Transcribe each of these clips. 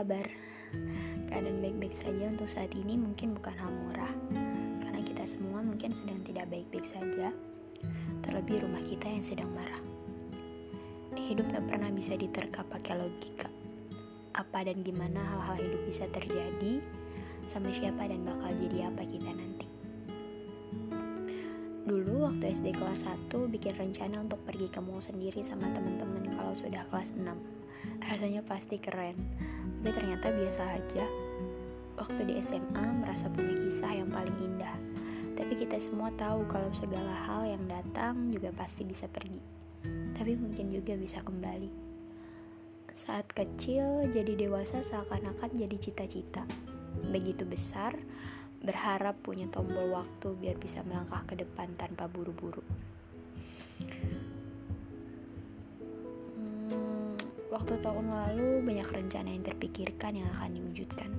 kabar? Keadaan baik-baik saja untuk saat ini mungkin bukan hal murah. Karena kita semua mungkin sedang tidak baik-baik saja. Terlebih rumah kita yang sedang marah. Hidup tak pernah bisa diterka pakai logika. Apa dan gimana hal-hal hidup bisa terjadi? Sama siapa dan bakal jadi apa kita nanti? Dulu waktu SD kelas 1 bikin rencana untuk pergi ke mall sendiri sama teman-teman kalau sudah kelas 6 rasanya pasti keren tapi ternyata biasa aja. Waktu di SMA merasa punya kisah yang paling indah. Tapi kita semua tahu kalau segala hal yang datang juga pasti bisa pergi. Tapi mungkin juga bisa kembali. Saat kecil jadi dewasa seakan-akan jadi cita-cita. Begitu besar berharap punya tombol waktu biar bisa melangkah ke depan tanpa buru-buru Waktu tahun lalu banyak rencana yang terpikirkan yang akan diwujudkan.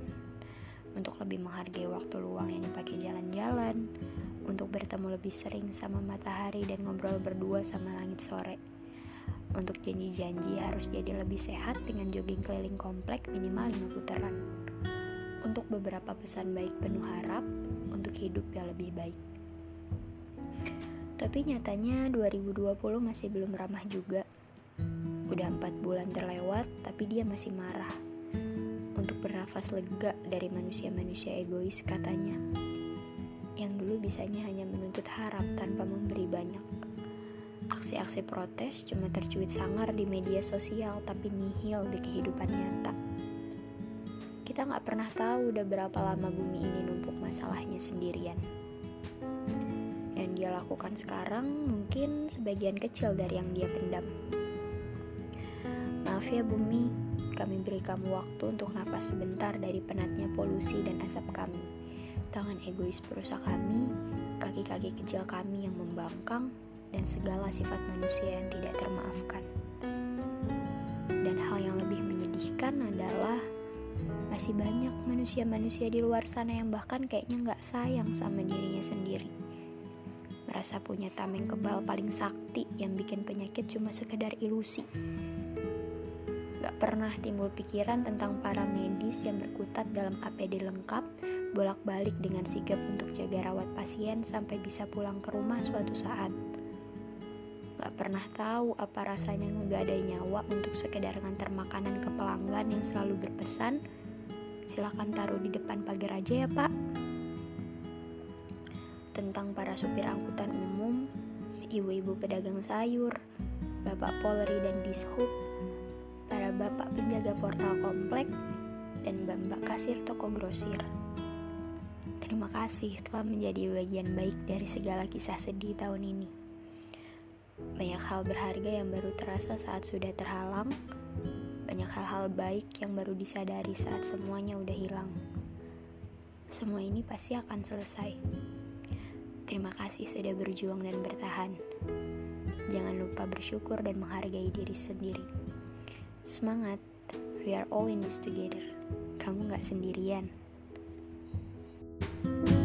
Untuk lebih menghargai waktu luang yang dipakai jalan-jalan Untuk bertemu lebih sering sama matahari dan ngobrol berdua sama langit sore. Untuk janji-janji harus jadi lebih sehat dengan jogging keliling komplek minimal 5 putaran. Untuk beberapa pesan baik penuh harap Untuk hidup yang lebih baik. Tapi nyatanya 2020 masih belum ramah juga Udah empat bulan terlewat, tapi dia masih marah. Untuk bernafas lega dari manusia-manusia egois katanya. Yang dulu bisanya hanya menuntut harap tanpa memberi banyak. Aksi-aksi protes cuma tercuit sangar di media sosial tapi nihil di kehidupan nyata. Kita nggak pernah tahu udah berapa lama bumi ini numpuk masalahnya sendirian. Dan dia lakukan sekarang mungkin sebagian kecil dari yang dia pendam. Maaf ya bumi, kami beri kamu waktu untuk nafas sebentar dari penatnya polusi dan asap kami. Tangan egois perusak kami, kaki-kaki kecil kami yang membangkang, dan segala sifat manusia yang tidak termaafkan. Dan hal yang lebih menyedihkan adalah masih banyak manusia-manusia di luar sana yang bahkan kayaknya nggak sayang sama dirinya sendiri. Merasa punya tameng kebal paling sakti yang bikin penyakit cuma sekedar ilusi. Gak pernah timbul pikiran tentang para medis yang berkutat dalam APD lengkap, bolak-balik dengan sigap untuk jaga rawat pasien sampai bisa pulang ke rumah suatu saat. Gak pernah tahu apa rasanya ngegadai nyawa untuk sekedar ngantar makanan ke pelanggan yang selalu berpesan, silahkan taruh di depan pagar aja ya pak. Tentang para supir angkutan umum, ibu-ibu pedagang sayur, bapak Polri dan Dishub, para bapak penjaga portal komplek, dan mbak-mbak kasir toko grosir. Terima kasih telah menjadi bagian baik dari segala kisah sedih tahun ini. Banyak hal berharga yang baru terasa saat sudah terhalang, banyak hal-hal baik yang baru disadari saat semuanya udah hilang. Semua ini pasti akan selesai. Terima kasih sudah berjuang dan bertahan. Jangan lupa bersyukur dan menghargai diri sendiri. Semangat, we are all in this together. Kamu gak sendirian. thank you